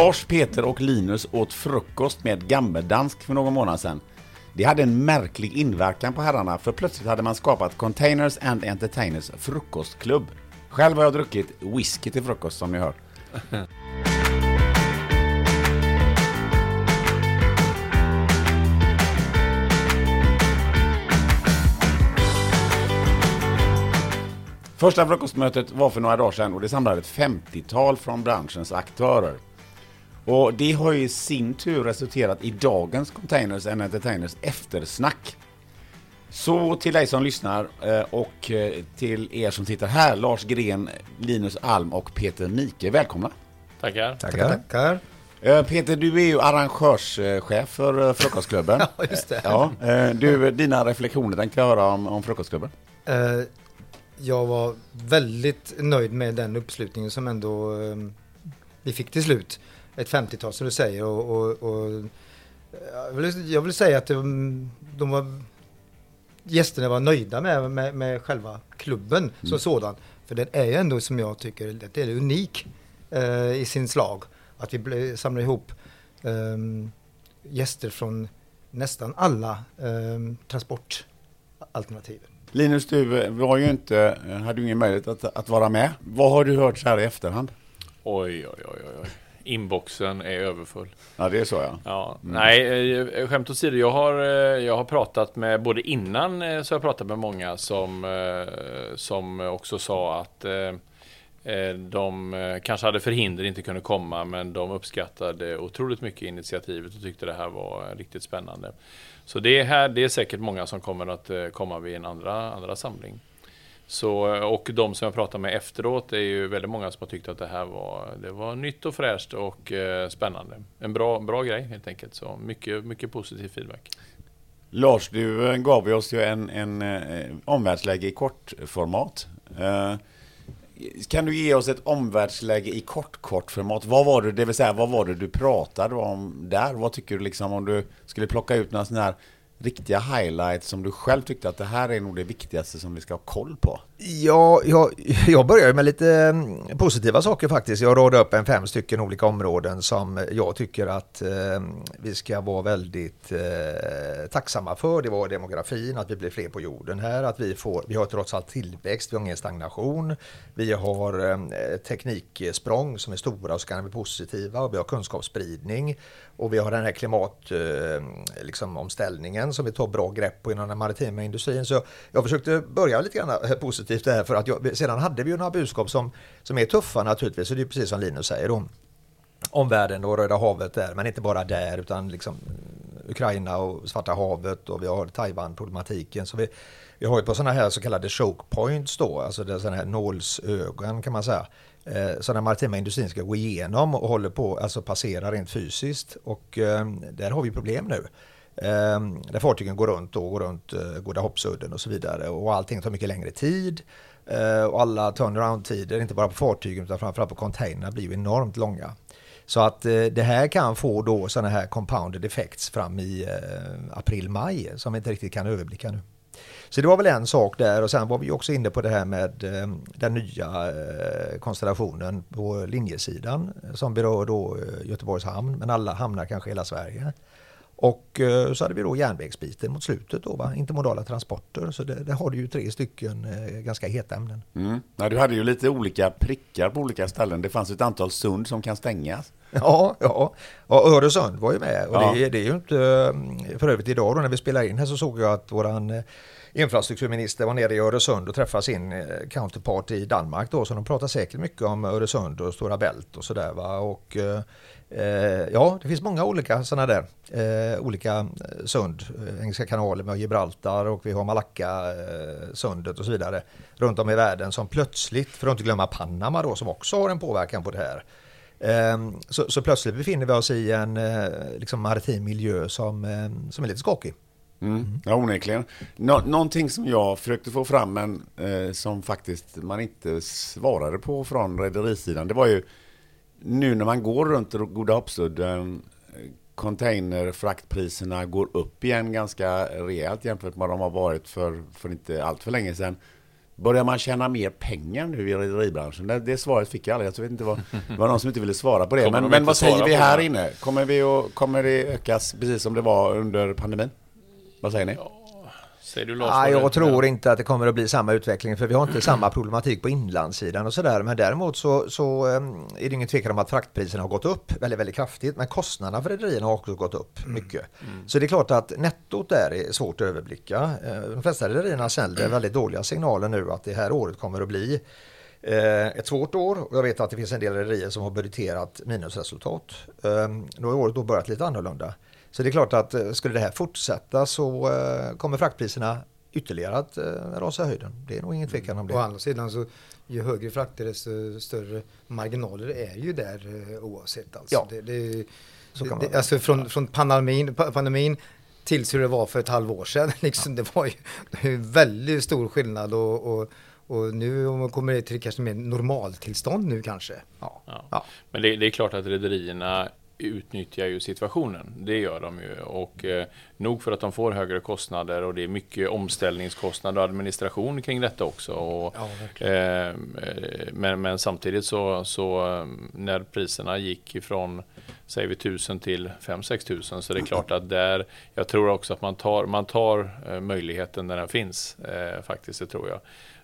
Lars, Peter och Linus åt frukost med gammeldansk för någon månad sedan. Det hade en märklig inverkan på herrarna för plötsligt hade man skapat Containers and Entertainers frukostklubb. Själv har jag druckit whisky till frukost som ni hör. Första frukostmötet var för några dagar sedan och det samlade ett 50-tal från branschens aktörer. Och det har ju i sin tur resulterat i dagens Containers and Entertainers eftersnack. Så till dig som lyssnar eh, och eh, till er som sitter här, Lars Gren, Linus Alm och Peter Nike, välkomna. Tackar. Tackar. Tackar. Eh, Peter, du är ju arrangörschef för Frukostklubben. ja, just det. Ja, du, dina reflektioner tänkte jag höra om, om Frukostklubben. Jag var väldigt nöjd med den uppslutningen som ändå vi fick till slut. Ett 50-tal som du säger och, och, och jag, vill, jag, vill, säga att de, de var gästerna var nöjda med, med, med själva klubben mm. som sådan. För den är ändå som jag tycker, det är unik eh, i sin slag. Att vi samlar ihop eh, gäster från nästan alla eh, transportalternativ. Linus, du var ju inte, hade ju ingen möjlighet att, att vara med. Vad har du hört så här i efterhand? Oj, oj, oj, oj. Inboxen är överfull. Ja, det är så ja. ja. Mm. Nej, eh, skämt åsido. Jag har, eh, jag har pratat med, både innan eh, så har jag pratat med många som, som också sa att de kanske hade förhinder, inte kunde komma, men de uppskattade otroligt mycket initiativet och tyckte det här var riktigt spännande. Så det är, här, det är säkert många som kommer att komma vid en andra, andra samling. Så, och de som jag pratat med efteråt är ju väldigt många som har tyckt att det här var, det var nytt och fräscht och eh, spännande. En bra, bra grej helt enkelt. Så mycket, mycket positiv feedback. Lars, du eh, gav oss ju en, en eh, omvärldsläge i kortformat. Eh, kan du ge oss ett omvärldsläge i kort, kort format? Vad var det, det vill säga, vad var det du pratade om där? Vad tycker du liksom om du skulle plocka ut några sådana här riktiga highlights som du själv tyckte att det här är nog det viktigaste som vi ska ha koll på? Ja, jag, jag börjar med lite mm, positiva saker faktiskt. Jag radade upp en fem stycken olika områden som jag tycker att eh, vi ska vara väldigt eh, tacksamma för. Det var demografin, att vi blir fler på jorden här, att vi får, vi har trots allt tillväxt, vi har ingen stagnation. Vi har eh, tekniksprång som är stora och så kan bli positiva och vi har kunskapsspridning och vi har den här klimatomställningen eh, liksom, som vi tar bra grepp på inom den maritima industrin. Så jag försökte börja lite grann eh, positivt positivt där för att jag, sedan hade vi ju några budskap som, som är tuffa naturligtvis. Så det är precis som Linus säger om, om världen och Röda havet där, men inte bara där utan liksom eh, Ukraina och Svarta havet och vi har Taiwan-problematiken. Så vi, vi har ju på sådana här så kallade choke points då, alltså det sådana här nålsögon kan man säga eh, den maritima industrin ska gå igenom och håller på, alltså passera rent fysiskt. Och eh, där har vi problem nu. Eh, där fartygen går runt och går runt eh, Goda Hoppsudden och så vidare och allting tar mycket längre tid. Eh, och alla turnaround-tider, inte bara på fartygen utan framförallt på containrar, blir ju enormt långa. Så att eh, det här kan få då sådana här compounded effects fram i eh, april-maj som vi inte riktigt kan överblicka nu. Så det var väl en sak där och sen var vi också inne på det här med ehm, den nya eh, konstellationen på linjesidan eh, som berör då eh, Göteborgs hamn men alla hamnar kanske hela Sverige. Och så hade vi då järnvägsbiten mot slutet då, va? intermodala transporter. Så det, där har du ju tre stycken ganska heta ämnen. Mm. Ja, du hade ju lite olika prickar på olika ställen. Det fanns ett antal sund som kan stängas. Ja, ja. Och Öresund var ju med. Och ja. det, det, är ju inte... För övrigt idag då när vi spelar in här så såg jag att våran infrastrukturminister var nere i Öresund och träffade sin eh, counterpart i Danmark då, så de pratar säkert mycket om Öresund och Stora Bält och sådär va. Och, eh, eh ja, det finns många olika sådana där, eh, olika eh, sund, Engelska kanalen med Gibraltar och vi har Malacca-sundet och så vidare runt om i världen som plötsligt, för att inte glömma Panama då som också har en påverkan på det här. Ehm, så, så, plötsligt befinner vi oss i en liksom maritim miljö som, som är lite skakig. Mm. Ja, onekligen. Nå någonting som jag försökte få fram, men eh, som faktiskt man inte svarade på från rederisidan, det var ju nu när man går runt Goda Hoppsudden, containerfraktpriserna går upp igen ganska rejält jämfört med vad de har varit för, för inte allt för länge sedan. Börjar man tjäna mer pengar nu i rederibranschen? Det, det svaret fick jag aldrig. Jag vet inte vad, det var någon som inte ville svara på det. Kommer Men, de men vad säger vi här det? inne? Kommer, vi att, kommer det ökas precis som det var under pandemin? Vad säger ni? Säger du Lars? Vad jag tror inte att det kommer att bli samma utveckling för vi har inte samma problematik på inlandssidan och sådär. Men däremot så, så em, är det ingen tvekan om att fraktpriserna har gått upp väldigt, väldigt kraftigt. Men kostnaderna för rederierna har också gått upp mycket. Så det är klart att nettot där är svårt att överblicka. Eh, De flesta rederierna sänder väldigt dåliga signaler nu att det här året kommer att bli eh, ett svårt år och jag vet att det finns en del rederier som har budgeterat minusresultat. Eh, Nu har året då börjat lite annorlunda. Så det är klart att eh, skulle det här fortsätta så eh, kommer fraktpriserna ytterligare att eh, rasa i höjden. Det är nog ingen tvekan om Å det. andra sidan så ju högre frakter desto större marginaler är ju där oavsett. Alltså. Ja, det, det, så kan det, man- alltså från, från pandemin, pa- pandemin tills hur det var för ett halvår sedan. Liksom, Det var ju det väldigt stor skillnad och, och, och nu om man kommer till kanske mer normaltillstånd nu kanske. Ja. Ja. Ja. Men det, det är klart att rederierna utnyttjar ju situationen. Det gör de ju. Och eh, nog för att de får högre kostnader och det är mycket omställningskostnader och administration kring detta också. Och, Ja, eh, men, men samtidigt så, så eh, när priserna gick ifrån säger vi 1000 till 5-6 tusen så det är klart att där jag tror också att man tar, man tar eh, möjligheten när den finns eh, faktiskt, det tror jag.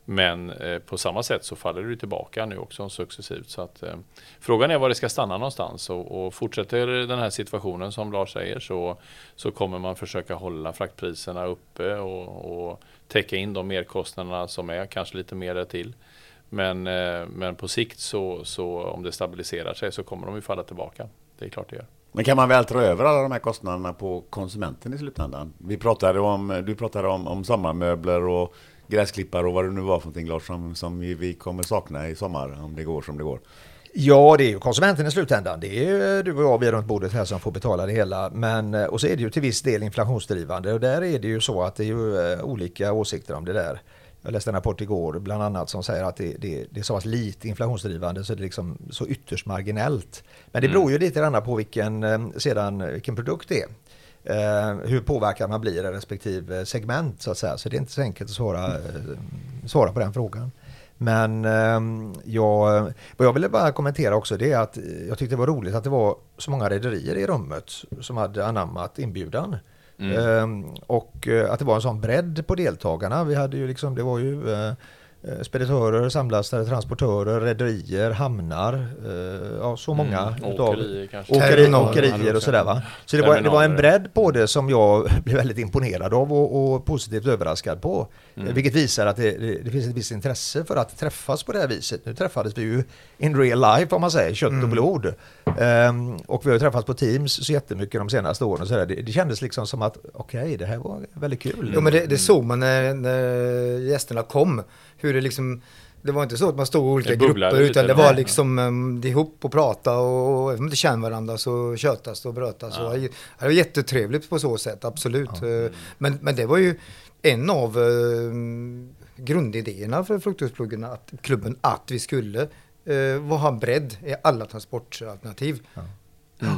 Men eh, på samma sätt så faller det tillbaka nu också successivt. Så att, eh, frågan är var det ska stanna någonstans. Och, och fortsätter den här situationen som Lars säger så, så kommer man försöka hålla fraktpriserna uppe och, och täcka in de merkostnaderna som är, kanske lite mer till. Men, eh, men på sikt så, så om det stabiliserar sig så kommer de ju falla tillbaka. Det är klart det gör. Men kan man vältra över alla de här kostnaderna på konsumenten i slutändan? Vi pratade om, du pratade om, om sommarmöbler och gräsklippare och vad det nu var för någonting Lars som, som vi kommer sakna i sommar om det går som det går. Ja, det är ju konsumenten i slutändan. Det är ju du och jag, vi runt bordet här som får betala det hela. Men, eh, och så är det ju till viss del inflationsdrivande och där är det ju så att det är ju eh, olika åsikter om det där. Jag läste en rapport igår bland annat som säger att det, det, det är så pass lite inflationsdrivande så det är liksom så ytterst marginellt. Men det beror ju lite grann på vilken, eh, sedan, vilken produkt det är. Eh, hur påverkad man blir i respektive segment så att säga. Så det är inte så enkelt att svara, eh, svara på den frågan. Men eh, jag, vad jag ville bara kommentera också det är att jag tyckte det var roligt att det var så många rederier i rummet som hade anammat inbjudan. Eh, och eh, att det var en sån bredd på deltagarna. Vi hade ju liksom, det var ju eh, speditörer, samlastare, transportörer, rederier, hamnar. Eh, ja, så många. Mm, utav- åkerier kanske. Åkeri, åkerier och sådär va. Så det var, det var en bredd på det som jag blev väldigt imponerad av och, och positivt överraskad på. Mm. Vilket visar att det, det, det finns ett visst intresse för att träffas på det här viset. Nu träffades vi ju in real life om man säger, kött Mm. och blod. Ehm, och vi har ju träffats på Teams så jättemycket de senaste åren. Och så där. Det, det kändes liksom som att okej, det här var väldigt kul. Jo men det, det såg man när, när gästerna kom. Hur det liksom det var inte så att man stod i olika grupper utan det var liksom um, ihop och prata och, och även om inte känner varandra så tjötas och brötas. Ja. Och, det var jättetrevligt på så sätt, absolut. Eh, Men, men det var ju en av eh, grundidéerna för Fruktosklubben att, klubben, att vi skulle eh, ha bredd i alla transportalternativ.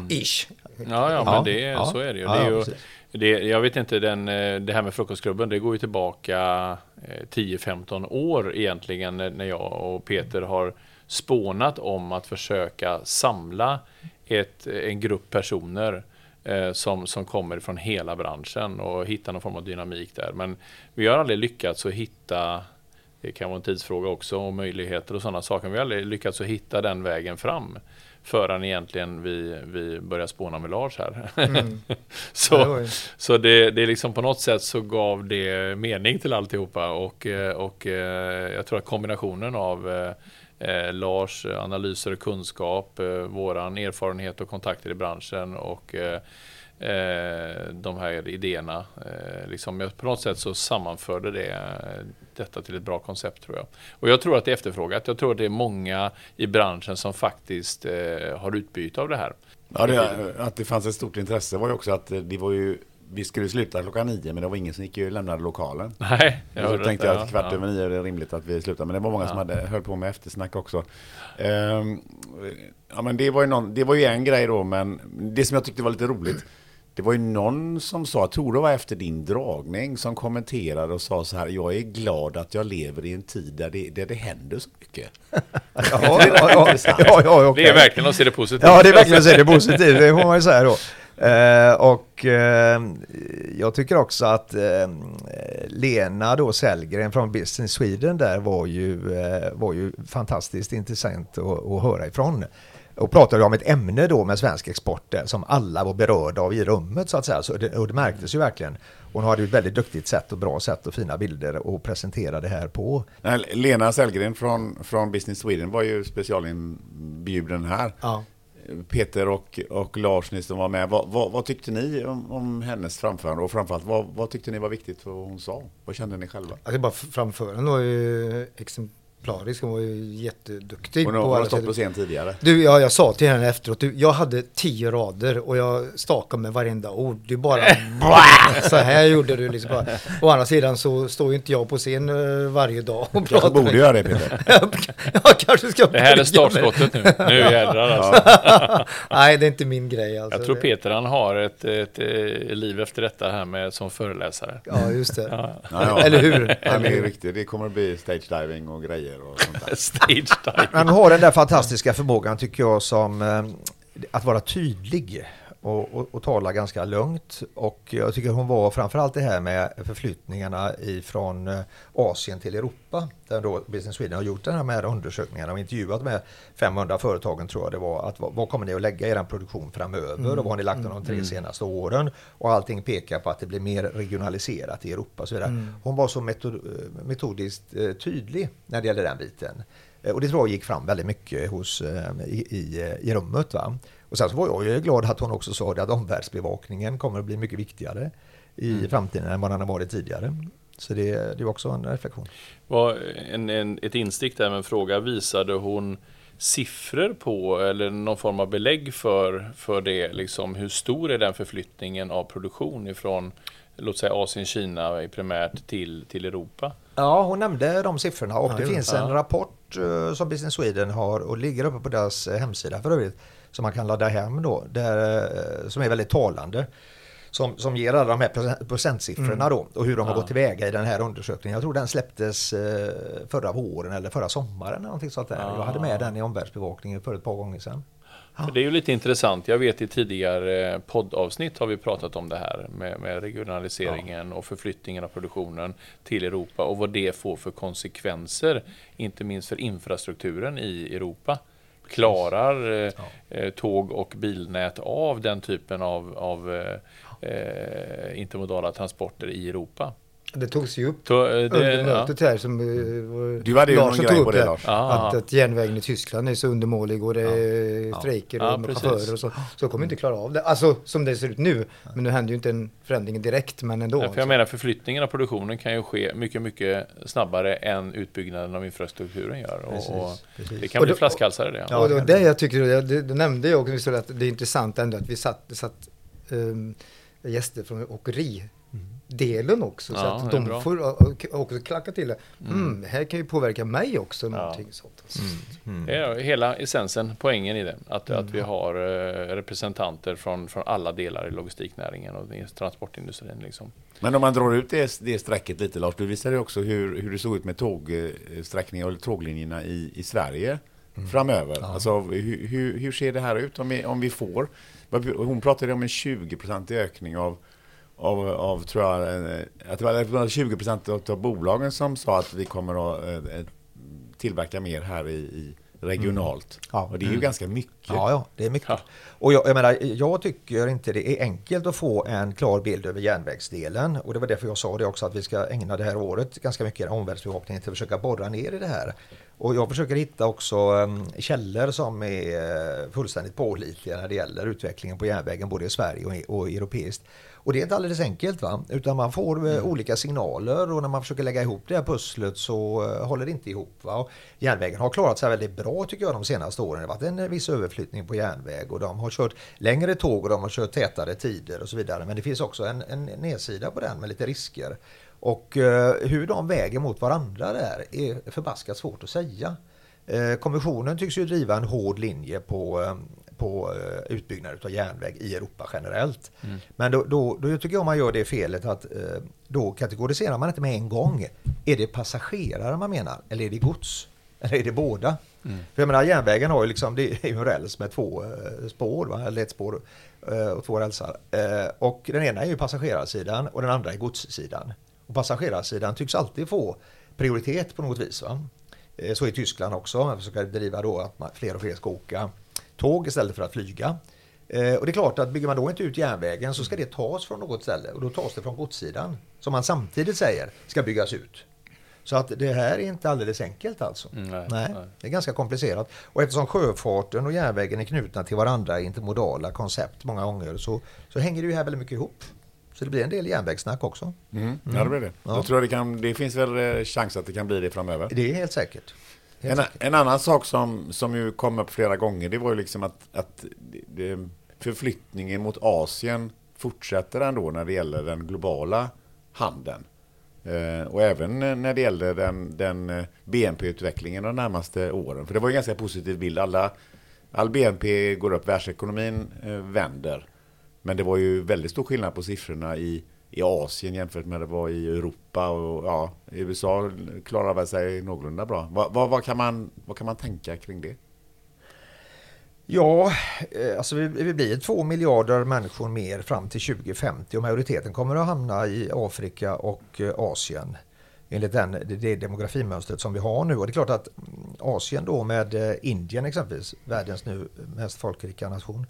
Ish. Ja, ja, Ja, men det, ja. så är det ju. Ja, Det, är ja, ju det, jag vet inte, den, det här med Frukostklubben, det går ju tillbaka Eh, 10-15 år egentligen eh, när jag och Peter har spånat om att försöka samla ett, eh, en grupp personer som, som kommer från hela branschen och hitta någon form av dynamik där. Men vi har aldrig lyckats att hitta det kan vara en tidsfråga också och möjligheter och sådana saker. Vi har aldrig lyckats att hitta den vägen fram förrän egentligen vi, vi börjar spåna med Lars här. Mm. så Ja, så det, det är liksom på något sätt så gav det mening till alltihopa och, eh, och eh, jag tror att kombinationen av eh, Lars eh, analyser och kunskap, eh, våran erfarenhet och kontakter i branschen och eh, eh de här idéerna. Eh, liksom, på något sätt så sammanförde det eh, detta till ett bra koncept tror jag. Och jag tror att det är efterfrågat. Jag tror att det är många i branschen som faktiskt eh, har utbyte av det här. Ja, det, att det fanns ett stort intresse var ju också att det var ju vi skulle sluta klockan nio men det var ingen som gick och lämnade lokalen. Nej, så hörde tänkte jag att kvart ja. över nio är det rimligt att vi slutar. Men det var många Ja. som hade, höll på med eftersnack också. Ehm, ja, men det, var ju någon, det var ju en grej då, men det som jag tyckte var lite roligt det var ju någon som sa, jag tror det var efter din dragning, som kommenterade och sa så här, jag är glad att jag lever i en tid där det, där det händer så mycket. Ja, ja, ja, ja, ja, okej. Det är verkligen att se det positivt. Ja, det är verkligen att se det positivt, det får man ju säga då. Eh, och eh, jag tycker också att eh, Lena då Sellgren från Business Sweden där var ju, eh, var ju fantastiskt intressant att, att höra ifrån. Och pratade om ett ämne då med svensk export där som alla var berörda av i rummet så att säga. Så det, och det märktes ju verkligen. Hon hade ju ett väldigt duktigt sätt och bra sätt och fina bilder att presentera det här på. Lena Sellgren från, från Business Sweden var ju specialinbjuden här. Ja. Peter och, och Lars, ni som var med, vad, vad, vad tyckte ni om, om hennes framförande? Och framförallt, vad, vad tyckte ni var viktigt för vad hon sa? Vad kände ni själva? Alltså bara framförandet var ju exemplarisk, hon var ju jätteduktig. Hon på har stått på scen tidigare. Du, ja, jag sa till henne efteråt, du, jag hade tio rader och jag stakade med varenda ord. Du bara så här gjorde du liksom bara. Å andra sidan så står ju inte jag på scen eh, varje dag och Jag pratar. borde göra det Peter. jag kanske ska Det här är startskottet nu. Nu jädrar alltså. Nej, det är inte min grej alltså. Jag tror Peter han har ett, ett, eh, liv efter detta här med som föreläsare. Ja, just det. Ja. Ja, ja. Eller hur? Ja, det är riktigt. Det kommer att bli stage diving och grejer och sånt där. Stage dive. Har den där fantastiska förmågan tycker jag som eh, att vara tydlig och, och, och tala ganska lugnt. Och jag tycker hon var framförallt det här med förflyttningarna ifrån eh, Asien till Europa. Där då Business Sweden har gjort den här med undersökningarna och intervjuat med 500 företagen tror jag det var. Att vad, kommer ni att lägga i er produktion framöver och vad har ni lagt de tre senaste åren? Och allting pekar på att det blir mer regionaliserat i Europa och så vidare. Hon var så metod, metodiskt eh, tydlig när det gäller den biten. Eh, Och det tror jag gick fram väldigt mycket hos, eh, i, i, i rummet. Va? Och sen så var jag ju glad att hon också sa det att omvärldsbevakningen kommer att bli mycket viktigare i framtiden än vad den har varit tidigare. Så det, det är också en reflektion. Var en, en, ett instick där med en fråga. Visade hon siffror på eller någon form av belägg för, för det? Liksom, hur stor är den förflyttningen av produktion ifrån låt säga Asien, Kina primärt till, till Europa? Ja, hon nämnde de siffrorna och Ja, det finns en rapport eh, som Business Sweden har och ligger uppe på deras eh, hemsida för övrigt som man kan ladda hem då, där, eh, som är väldigt talande. Som, som ger alla de här procent- procentsiffrorna då och hur de har Ja. gått tillväga i den här undersökningen. Jag tror den släpptes eh, förra våren eller förra sommaren eller någonting sånt där. Jag hade med den i omvärldsbevakningen för ett par gånger sedan. För det är ju lite intressant. Jag vet i tidigare poddavsnitt har vi pratat om det här med, med regionaliseringen och förflyttningen av produktionen till Europa och vad det får för konsekvenser, inte minst för infrastrukturen i Europa. Klarar eh, eh, tåg och bilnät av den typen av, av eh, eh, intermodala transporter i Europa? Det togs ju upp Så, eh, under det, ja. mötet här som eh, Du hade ju Lars någon tog upp det. Lars. Ja. Att, att järnvägen i Tyskland är så undermålig och det är Ja. strejker Ja, och precis. chaufförer och så. Så de kommer inte klara av det. Alltså som det ser ut nu. Men nu händer ju inte en förändring direkt men ändå. Ja, för jag menar förflyttningen av produktionen kan ju ske mycket, mycket snabbare än utbyggnaden av infrastrukturen gör. Precis, Och, och precis. det kan Och bli flaskhalsar i det. Ja, och det det jag tyckte, det, det, nämnde jag också, att det är intressant ändå att vi satt, satt um, gäster från åkeridelen också. så Ja, att det är de bra. får också klacka till det. Mm, här kan ju påverka mig också, någonting sånt. Alltså. Det är hela essensen, poängen i det. Att, Mm. att vi har eh, representanter från, från alla delar i logistiknäringen och transportindustrin. Liksom. Men om man drar ut det, det strecket lite Lars, du visade också hur, hur det såg ut med tågsträckningar och tåglinjerna i, i Sverige framöver. Alltså, hur, hur, hur ser det här ut om vi, om vi får? Hon pratade om en 20-procentig ökning av, av, av, tror jag, eh, att det var 20 procent av bolagen som sa att vi kommer att eh, tillverka mer här i, i regionalt. Ja. Och det är ju ganska mycket. Ja, ja, det är mycket. Ja. Och jag, jag menar, jag tycker inte det är enkelt att få en klar bild över järnvägsdelen. Och det var därför jag sa det också att vi ska ägna det här året ganska mycket omvärldsbevakning till att försöka borra ner i det här. Och jag försöker hitta också um, källor som är eh, fullständigt pålitliga när det gäller utvecklingen på järnvägen både i Sverige och, europeiskt. Och det är inte alldeles enkelt va, utan man får eh, olika signaler och när man försöker lägga ihop det här pusslet så eh, håller det inte ihop. Va? Och järnvägen har klarat sig väldigt bra tycker jag de senaste åren. Det har varit en viss överflyttning på järnväg och de har kört längre tåg och de har kört tätare tider och så vidare. Men det finns också en, en nedsida på den med lite risker. Och eh, hur de väger mot varandra där är förbaskat svårt att säga. Eh, kommissionen tycks ju driva en hård linje på, eh, på utbyggnad av järnväg i Europa generellt. Mm. Men då, då, då, tycker jag man gör det felet att då kategoriserar man inte med en gång. Är det passagerare man menar eller är det gods? Eller är det båda? Mm. För jag menar järnvägen har ju liksom, det är ju en räls med två spår, va? eller ett spår och två rälsar. Och den ena är ju passagerarsidan och den andra är godssidan. Och passagerarsidan tycks alltid få prioritet på något vis. Va? Eh, så i Tyskland också. Man försöker driva då att fler och fler ska åka tåg istället för att flyga. Eh, och det är klart att bygger man då inte ut järnvägen så ska det tas från något ställe och då tas det från godssidan. Som man samtidigt säger ska byggas ut. Så att det här är inte alldeles enkelt alltså. Mm, nej, nej, Det är ganska komplicerat. Och eftersom sjöfarten och järnvägen är knutna till varandra intermodala koncept många gånger så, så hänger det ju här väldigt mycket ihop. Så det blir en del järnvägssnack också. Mm. Ja, det blir det. Ja. Jag tror det, kan, det finns väl eh, chans att det kan bli det framöver. Det är helt säkert. Helt en, säkert. en, annan sak som, som ju kom upp flera gånger, det var ju liksom att, att det, förflyttningen mot Asien fortsätter ändå när det gäller den globala handeln. Eh, och även när det gäller den, den eh, BNP-utvecklingen de närmaste åren. För det var en ganska positiv bild. Alla, all BNP går upp, världsekonomin eh, vänder. Men det var ju väldigt stor skillnad på siffrorna i, i Asien jämfört med det var i Europa och ja, USA klarar väl sig någorlunda bra. Vad, vad, vad, kan man, vad kan man tänka kring det? Ja, eh, alltså vi, vi blir två miljarder människor mer fram till 2050 och majoriteten kommer att hamna i Afrika och eh, Asien enligt den, det demografimönstret som vi har nu. Och det är klart att mm, Asien då med eh, Indien exempelvis, världens nu mest folkrika nation,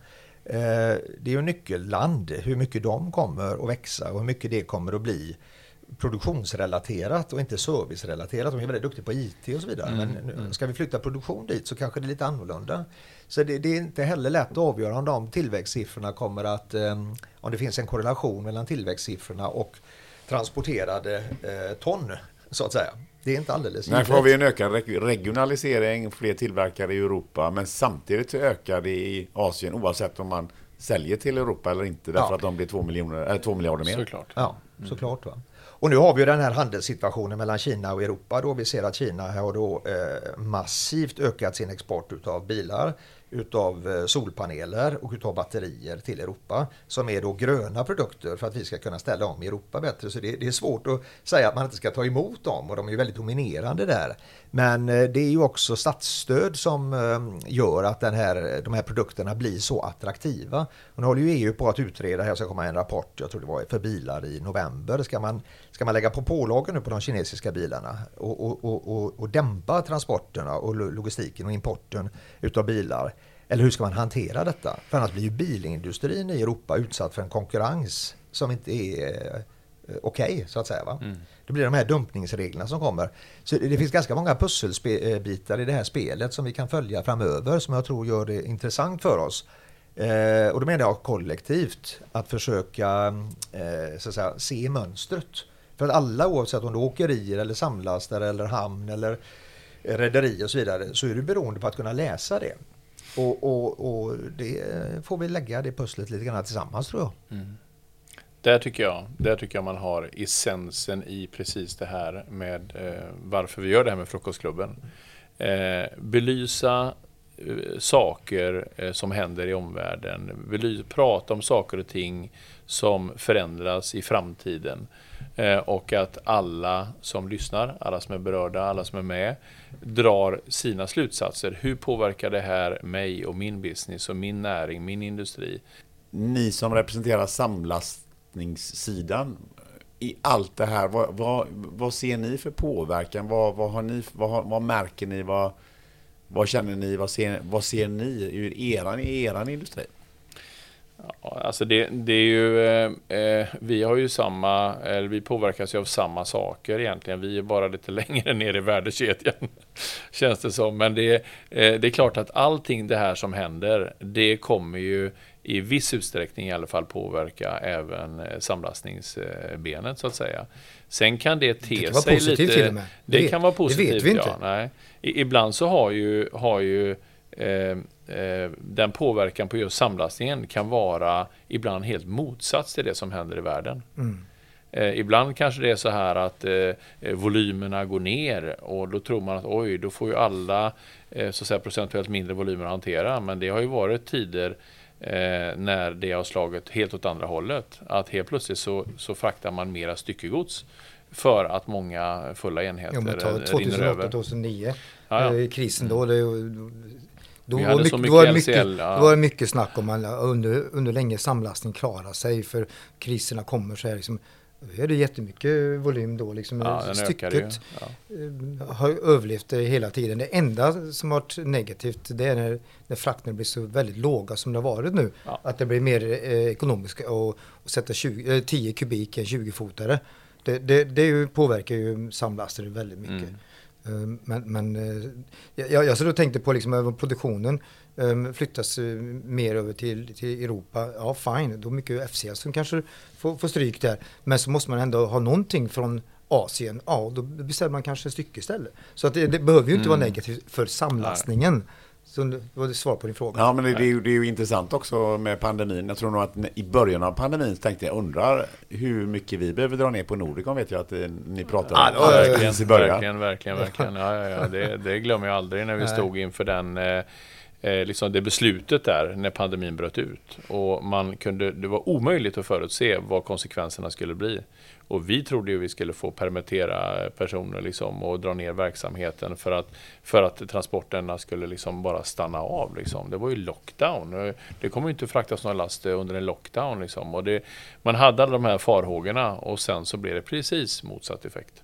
det är ju nyckelland, hur mycket de kommer att växa och hur mycket det kommer att bli produktionsrelaterat och inte servicerelaterat. De är väldigt duktiga på IT och så vidare. Mm, men mm. ska vi flytta produktion dit så kanske det är lite annorlunda. Så det, det är inte heller lätt att avgöra om de tillväxtsiffrorna kommer att, um, om det finns en korrelation mellan tillväxtsiffrorna och transporterade eh, ton så att säga. Det är inte alldeles givet. får vi en ökad regionalisering, fler tillverkare i Europa, men samtidigt ökar det i Asien oavsett om man säljer till Europa eller inte, därför ja. att de blir två, miljoner, äh, två miljarder mer. Såklart. Ja, mm. såklart. Va? Och nu har vi den här handelssituationen mellan Kina och Europa då vi ser att Kina har då eh, massivt ökat sin export utav bilar utav eh, solpaneler och utav batterier till Europa som är då gröna produkter för att vi ska kunna ställa om Europa bättre. Så det, det, är svårt att säga att man inte ska ta emot dem och de är ju väldigt dominerande där. Men eh, det är ju också statsstöd som eh, gör att den här, de här produkterna blir så attraktiva. Och nu håller ju EU på att utreda, här ska komma en rapport, jag tror det var för bilar i november. Ska man, ska man lägga på pålagor nu på de kinesiska bilarna och, och, och, och, och dämpa transporterna och logistiken och importen utav bilar? Eller hur ska man hantera detta? För annars blir ju bilindustrin i Europa utsatt för en konkurrens som inte är okej, okay, så att säga. Va? Mm. Det blir de här dumpningsreglerna som kommer. Så det finns ganska många pusselbitar i det här spelet som vi kan följa framöver som jag tror gör det intressant för oss. Eh, och då menar jag kollektivt att försöka eh, så att säga, se mönstret. För att alla oavsett om det är åkerier eller samlastare eller hamn eller rederi och så vidare så är du beroende på att kunna läsa det. Och, och, och det får vi lägga det pusslet lite grann tillsammans tror jag. Mm. Där tycker jag, där tycker jag man har essensen i precis det här med eh, varför vi gör det här med Frukostklubben. Eh, belysa eh, saker eh, som händer i omvärlden. Bely prata om saker och ting som förändras i framtiden. Eh, och att alla som lyssnar, alla som är berörda, alla som är med, drar sina slutsatser. Hur påverkar det här mig och min business och min näring, min industri? Ni som representerar förvaltningssidan i allt det här, vad, vad, vad ser ni för påverkan? Vad, vad, har ni, vad, vad märker ni? Vad, vad känner ni? Vad ser, vad ser ni ur eran, i eran industri? Ja, alltså det, det är ju, eh, vi har ju samma, eller vi påverkas ju av samma saker egentligen. Vi är bara lite längre ner i värdekedjan, känns det som. Men det, eh, det är klart att allting det här som händer, det kommer ju i viss utsträckning i alla fall påverka även eh, samlastningsbenet så att säga. Sen kan det te det kan sig lite... Till och med. Det, det kan vara positivt, det vet vi inte. Ja, nej. Ibland så har ju, har ju eh, Eh, den påverkan på just samlastningen kan vara ibland helt motsats till det som händer i världen. Mm. Eh, ibland kanske det är så här att eh, volymerna går ner och då tror man att oj, då får ju alla eh, så att säga, procentuellt mindre volymer att hantera. Men det har ju varit tider eh, när det har slagit helt åt andra hållet. Att helt plötsligt så, så fraktar man mera styckegods för att många fulla enheter Ja, men ta rinner över. 2008-2009, Ja, ja. krisen då. Det, då, Vi var hade mycket, så då mycket var det mycket, LCL, ja. då var det mycket snack om att under, under länge samlastning klarar sig för kriserna kommer så här liksom. Är det jättemycket volym då liksom. Ja. Stycket Ja. eh, har överlevt det hela tiden. Det enda som har varit negativt det är när, när frakterna blir så väldigt låga som det har varit nu. Ja. Att det blir mer eh, ekonomiskt att sätta 20, eh, 10 kubik än 20-fotare. Det, det, det ju, påverkar ju samlastare väldigt mycket. Mm. Eh, Men, men eh, jag, jag så då tänkte på liksom över produktionen flyttas eh, mer över till, till Europa. Ja, fine, då mycket FCS som kanske får, får stryk där. Men så måste man ändå ha någonting från Asien. Ja, då beställer man kanske stycke istället. Så att det, det behöver ju inte vara Mm. negativt för samlastningen. Så det var det svar på din fråga. Ja, men det, det, är ju, det är ju intressant också med pandemin. Jag tror nog att i början av pandemin så tänkte jag, undrar hur mycket vi behöver dra ner på Nordicon vet jag att eh, ni pratade om. Ja, början. Verkligen, verkligen, verkligen. Ja, ja, ja. Det, det glömmer jag aldrig när vi Nej. stod inför den eh, eh, liksom det beslutet där när pandemin bröt ut. Och man kunde, det var omöjligt att förutse vad konsekvenserna skulle bli. Och vi trodde ju vi skulle få permittera personer liksom och dra ner verksamheten för att, för att transporterna skulle liksom bara stanna av. Liksom. Det var ju lockdown. Eh, det kommer ju inte fraktas några last eh, under en lockdown. Liksom. Och det, man hade alla de här farhågorna och sen så blev det precis motsatt effekt.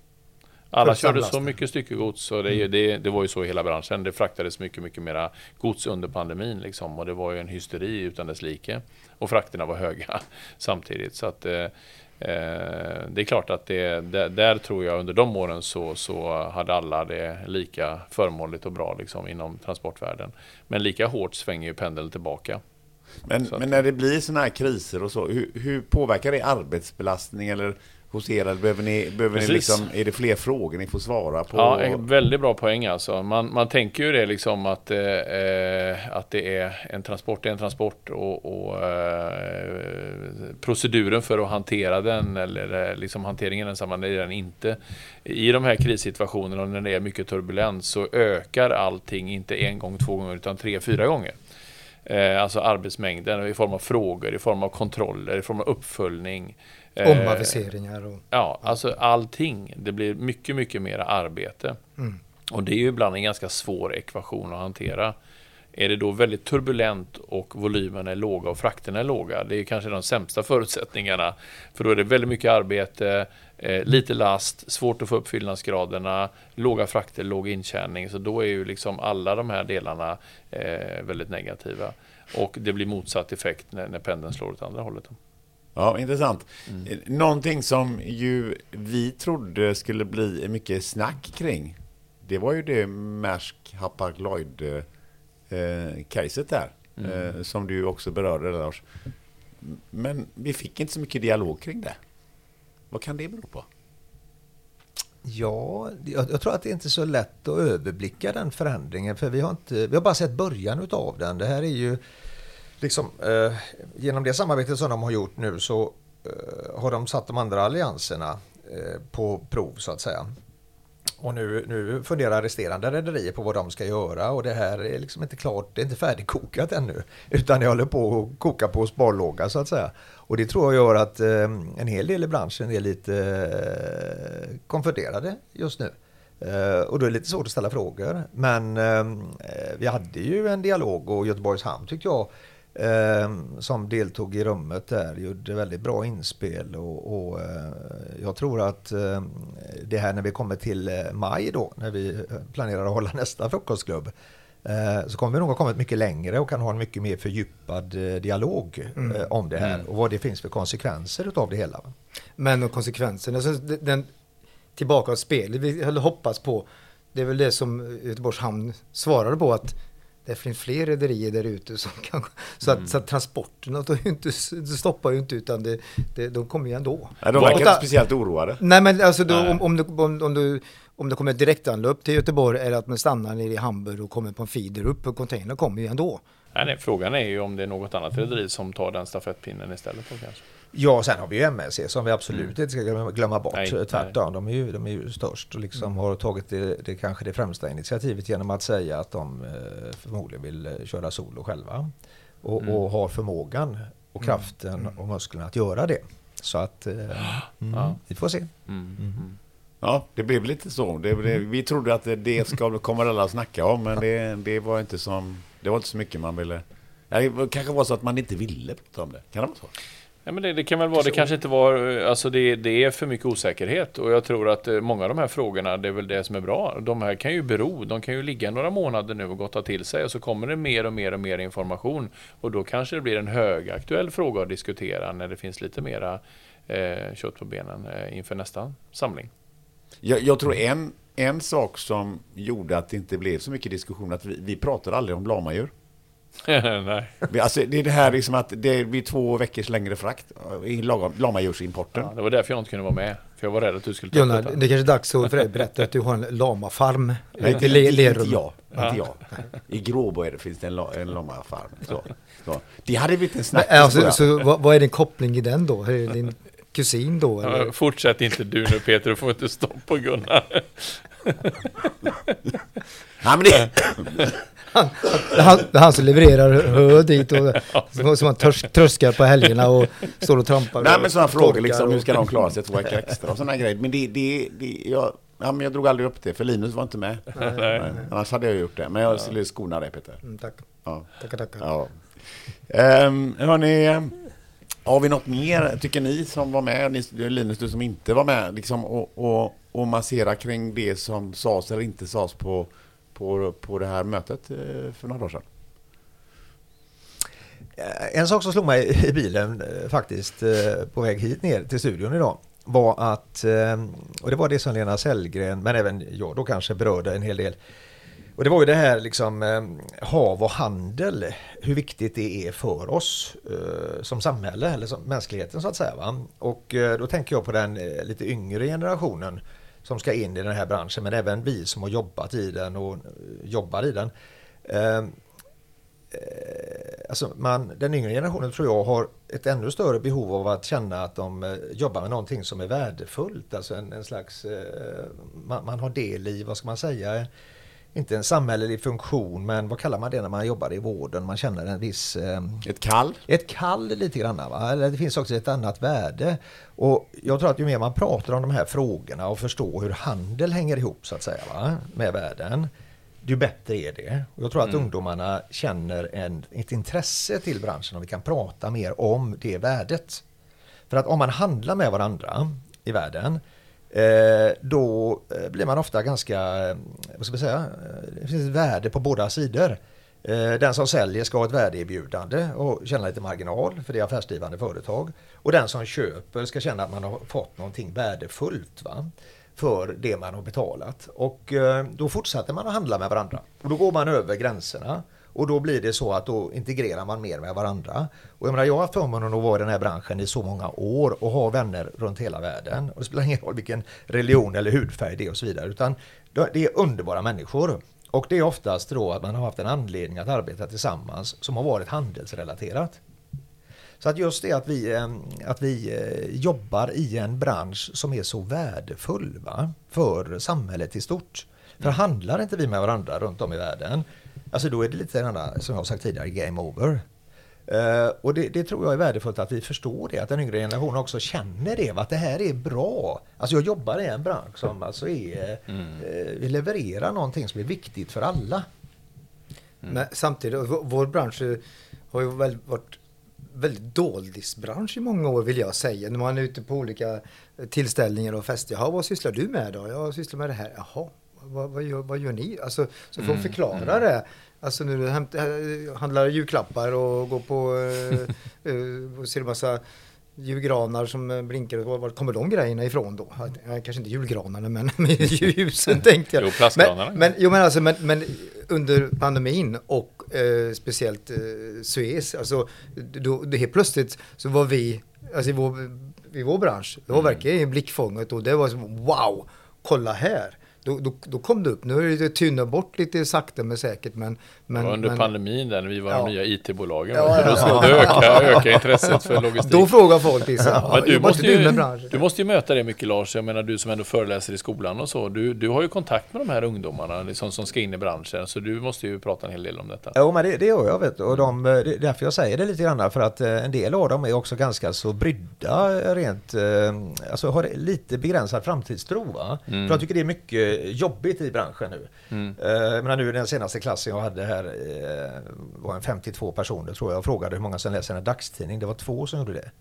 Alla körde så mycket styckegods och det, ju- det, det var ju så i hela branschen. Det fraktades mycket, mycket mera gods under pandemin liksom, och det var ju en hysteri utan dess like. Och frakterna var höga samtidigt. Så att, eh, eh, det är klart att det, där, där tror jag under de åren så, så hade alla det lika förmånligt och bra liksom, inom transportvärlden. Men lika hårt svänger ju pendeln tillbaka. Men, Så men när det blir sådana här kriser och så, hur, hur påverkar det arbetsbelastning eller hos er? Eller behöver ni, behöver ni liksom, är det fler frågor ni får svara på? Ja, en väldigt bra poäng alltså. Man, man tänker ju det liksom att, eh, eh, att det är en transport, är en transport och, och eh, proceduren för att hantera den eller eh, liksom hanteringen densamma, det är den inte. I de här krissituationerna när det är mycket turbulens så ökar allting inte en gång, två gånger utan tre, fyra gånger. Eh, alltså arbetsmängden i form av frågor, i form av kontroller, i form av uppföljning. Eh, Omaviseringar och... Ja, alltså allting. Det blir mycket, mycket mer arbete. Mm. Och det är ju ibland en ganska svår ekvation att hantera. Är det då väldigt turbulent och volymerna är låga och frakterna är låga, det är kanske de sämsta förutsättningarna. För då är det väldigt mycket arbete, eh, lite last, svårt att få upp fyllnadsgraderna, låga frakter, låg intjäning. Så då är ju liksom alla de här delarna eh, väldigt negativa. Och det blir motsatt effekt när, när pendeln slår åt andra hållet. Ja, intressant. Mm. Eh, Någonting som ju vi trodde skulle bli mycket snack kring, det var ju det Maersk Hapag-Lloyd eh, caset där, Mm. eh, som du också berörde Lars. Men vi fick inte så mycket dialog kring det. Vad kan det bero på? Ja, jag, jag tror att det inte är så lätt att överblicka den förändringen för vi har, inte, vi har bara sett början utav den. Det här är ju liksom eh, genom det samarbetet som de har gjort nu så eh, har de satt de andra allianserna eh, på prov så att säga. Och nu, nu funderar resterande rederier på vad de ska göra och det här är liksom inte klart, det är inte färdigkokat ännu. Utan det håller på att koka på sparlåga så att säga. Och det tror jag gör att eh, en hel del i branschen är lite eh, konfunderade just nu. Eh, och då är det lite svårt att ställa frågor. Men eh, vi hade ju en dialog och Göteborgs Hamn tyckte jag eh, som deltog i rummet där gjorde väldigt bra inspel och, och eh, jag tror att eh, det här när vi kommer till eh, maj då när vi planerar att hålla nästa frukostklubb så kommer vi nog ha kommit mycket längre och kan ha en mycket mer fördjupad dialog eh, om det här Mm. och vad det finns för konsekvenser utav det hela. Men och konsekvenserna, alltså, den- tillbaka av spelet vi hade hoppats på, det är väl det som Göteborgs Hamn svarade på att det finns fler rederier där ute som kan, så att, så att transporterna ju inte, det stoppar ju inte utan det, det, de kommer ju ändå. Ja, de verkar inte speciellt oroade. Nej men alltså då, Nej. om, om, du, om, om, du, om det kommer ett direktanlöp till Göteborg eller att man stannar nere i Hamburg och kommer på en feeder upp och container kommer ju ändå. Nej, nej, frågan är ju om det är något annat rederi som tar den stafettpinnen istället. Då, kanske. Ja, sen har vi ju MSC som vi absolut Mm. inte ska glömma- bort. Nej, Tvärtom, de är ju, de är ju störst och liksom har tagit det, det kanske det främsta initiativet genom att säga att de eh, förmodligen vill eh, köra solo själva. Och, Mm. och har förmågan och kraften och musklerna att göra det. Så att eh, mm, Ja. vi får se. Mm. Mm. Ja, det blev lite så. Det, det, vi trodde att det, ska, kommer alla att snacka om, men det, det var inte som... Det var inte så mycket man ville... Ja, Det kanske var så att man inte ville prata om det. Kan det vara så? Ja, men det, det kan väl vara, det kanske inte var, alltså det, det är för mycket osäkerhet och jag tror att eh, många av de här frågorna, det är väl det som är bra. De här kan ju bero, de kan ju ligga några månader nu och gotta till sig och så kommer det mer och mer och mer information och då kanske det blir en högaktuell fråga att diskutera när det finns lite mera eh, kött på benen eh, inför nästa samling. Jag, jag tror en, en sak som gjorde att det inte blev så mycket diskussion, att vi, vi pratar aldrig om lamadjur. Nej. Alltså, det är det här liksom att det blir två veckors längre frakt i lamadjursimporten. Ja, det var därför jag inte kunde vara med, för jag var rädd att du skulle ta detta. det är kanske är dags för dig att berätta att du har en lamafarm Nej, inte, i Le- inte, inte jag. Inte jag. I Gråbo är det, finns det en, la- en lamafarm. Så, så. Det hade blivit en snackis. alltså, så, vad, vad är din koppling i den då? Är det din kusin då? Ja, Eller? Fortsätt inte du nu Peter, du får inte stopp på Gunnar. Nej, men det, Han, han, han som levererar hö dit och som, man törs, tröskar på helgerna och står och trampar. Nej och men sådana frågor liksom, hur ska de klara sig två veckor extra och sådana grejer. Men det, det, det jag, ja, men jag drog aldrig upp det, för Linus var inte med. Nej. Annars hade jag gjort det, men jag skulle skona dig Peter. Mm, tack. Ja. Tackar, tackar. Ja. Um, hörni, har vi något mer, tycker ni som var med, ni, Linus du som inte var med, liksom, och, och, och massera kring det som sades eller inte sades på, på, på det här mötet eh, för några dagar sedan? Eh, en sak som slog mig i bilen eh, faktiskt på väg hit ner till studion idag var att, och det var det som Lena Sellgren, men även jag då kanske berörde en hel del. Och det var ju det här liksom hav och handel, hur viktigt det är för oss som samhälle eller som mänskligheten så att säga. Va? Och då tänker jag på den lite yngre generationen som ska in i den här branschen, men även vi som har jobbat i den och eh, jobbar i den. Ehm, eh, alltså man, den yngre generationen tror jag har ett ännu större behov av att känna att de eh, jobbar med någonting som är värdefullt. Alltså en, en slags, eh, man, man har del i, vad ska man säga, inte en samhällelig funktion, men vad kallar man det när man jobbar i vården? Man känner en viss eh, Ett kall? ett kall lite grann. Va? Eller det finns också ett annat värde. Och jag tror att ju mer man pratar om de här frågorna och förstår hur handel hänger ihop så att säga va? med världen. Ju bättre är det. Och jag tror att ungdomarna känner en, ett intresse till branschen om vi kan prata mer om det värdet. För att om man handlar med varandra i världen Eh, då eh, blir man ofta ganska, eh, vad ska man säga, det finns ett värde på båda sidor. Eh, Den som säljer ska ha ett värdeerbjudande och känna lite marginal för det är affärsdrivande företag. Och den som köper ska känna att man har fått någonting värdefullt va? för det man har betalat. Och eh, då fortsätter man att handla med varandra. Och då går man över gränserna. Och då blir det så att då integrerar man mer med varandra. Och jag, menar, jag har haft förmånen att vara i den här branschen i så många år och ha vänner runt hela världen. Och det spelar ingen roll vilken religion eller hudfärg det är och så vidare. Utan det är underbara människor. Och det är oftast då att man har haft en anledning att arbeta tillsammans som har varit handelsrelaterat. Så att just det att vi, eh, att vi eh, jobbar i en bransch som är så värdefull va? för samhället i stort. För handlar inte vi med varandra runt om i världen, alltså då är det lite grann, som jag har sagt tidigare, game over. Eh, och det, det tror jag är värdefullt att vi förstår det, att den yngre generationen också känner det, att det här är bra. Alltså jag jobbar i en bransch som alltså är, eh, vi levererar någonting som är viktigt för alla. Men samtidigt, vår- vår bransch har ju väl varit väldigt doldisbransch i många år vill jag säga. När man är ute på olika eh, tillställningar och fester. Jaha, vad sysslar du med då? Jag sysslar med det här. Jaha, vad, vad, gör, vad gör ni? Alltså, så får de förklara det. Alltså nu hämt, eh, handlar julklappar och går på eh, eh, och ser en massa julgranar som eh, blinkar. Var, kommer de grejerna ifrån då? Kanske inte julgranarna men ljusen tänkte jag. Jo, plastgranarna. Men, men, jo, men, alltså, men, men under pandemin och eh, speciellt eh, Suez, alltså då, det helt plötsligt så var vi, alltså i vår, i vår bransch, det var verkligen i blickfånget och det var som wow, kolla här. Då, då, då kom det upp. Nu är det tynnat bort lite sakta men säkert. Men, men, det var under men, pandemin där när vi var Ja. de nya IT-bolagen. Ja, ja, Då, ja. då ökade, ökade intresset för logistik. Då frågar folk liksom, ja, Men du måste, ju, du måste ju möta det mycket Lars. Jag menar du som ändå föreläser i skolan och så. Du, du har ju kontakt med de här ungdomarna liksom, som ska in i branschen. Så du måste ju prata en hel del om detta. Jo, men det, det gör jag vet. Och de, det är därför jag säger det lite grann. För att eh, en del av dem är också ganska så brydda rent, eh, alltså har lite begränsad framtidstro. Va? Mm. För jag tycker det är mycket jobbigt i branschen nu. Mm. Eh, menar nu den senaste klassen jag hade här eh, var en 52 personer tror jag. Jag frågade hur många som läser en dagstidning. Det var två som gjorde det.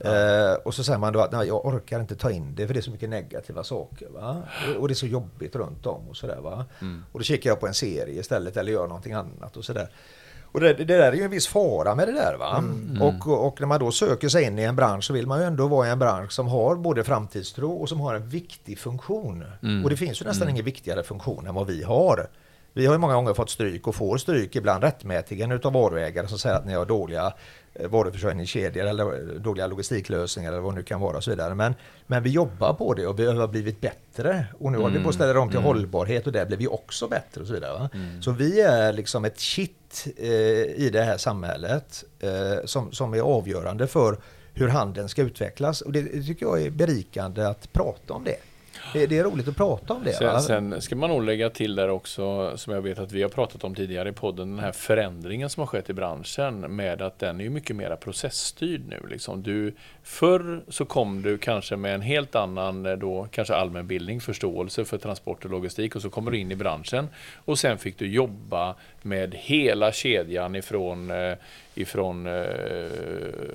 Eh, och så säger man då att nej, jag orkar inte ta in det för det är så mycket negativa saker. Va? Och, och det är så jobbigt runt om och sådär. Va? Mm. Och då kikar jag på en serie istället eller gör någonting annat och sådär. Och det, det där är ju en viss fara med det där. Va? Mm. Och, och, och när man då söker sig in i en bransch så vill man ju ändå vara i en bransch som har både framtidstro och som har en viktig funktion. Mm. Och det finns ju nästan ingen viktigare funktion än vad vi har. Vi har ju många gånger fått stryk och får stryk ibland rättmätigen utav varuägare som säger att ni har dåliga varuförsörjningskedjor eller dåliga logistiklösningar eller vad det nu kan vara och så vidare. Men, men vi jobbar på det och vi har blivit bättre och nu håller vi på att ställa om till hållbarhet och där blir vi också bättre och så vidare. Va? Så vi är liksom ett kitt eh, i det här samhället eh, som, som är avgörande för hur handeln ska utvecklas och det tycker jag är berikande att prata om det. Det, det är roligt att prata om det. va? Sen, sen ska man nog lägga till där också, som jag vet att vi har pratat om tidigare i podden, den här förändringen som har skett i branschen med att den är mycket mer processstyrd nu. Liksom. Du, förr så kom du kanske med en helt annan eh, då, kanske allmänbildning, förståelse för transport och logistik och så kommer du in i branschen och sen fick du jobba med hela kedjan ifrån, eh, ifrån eh,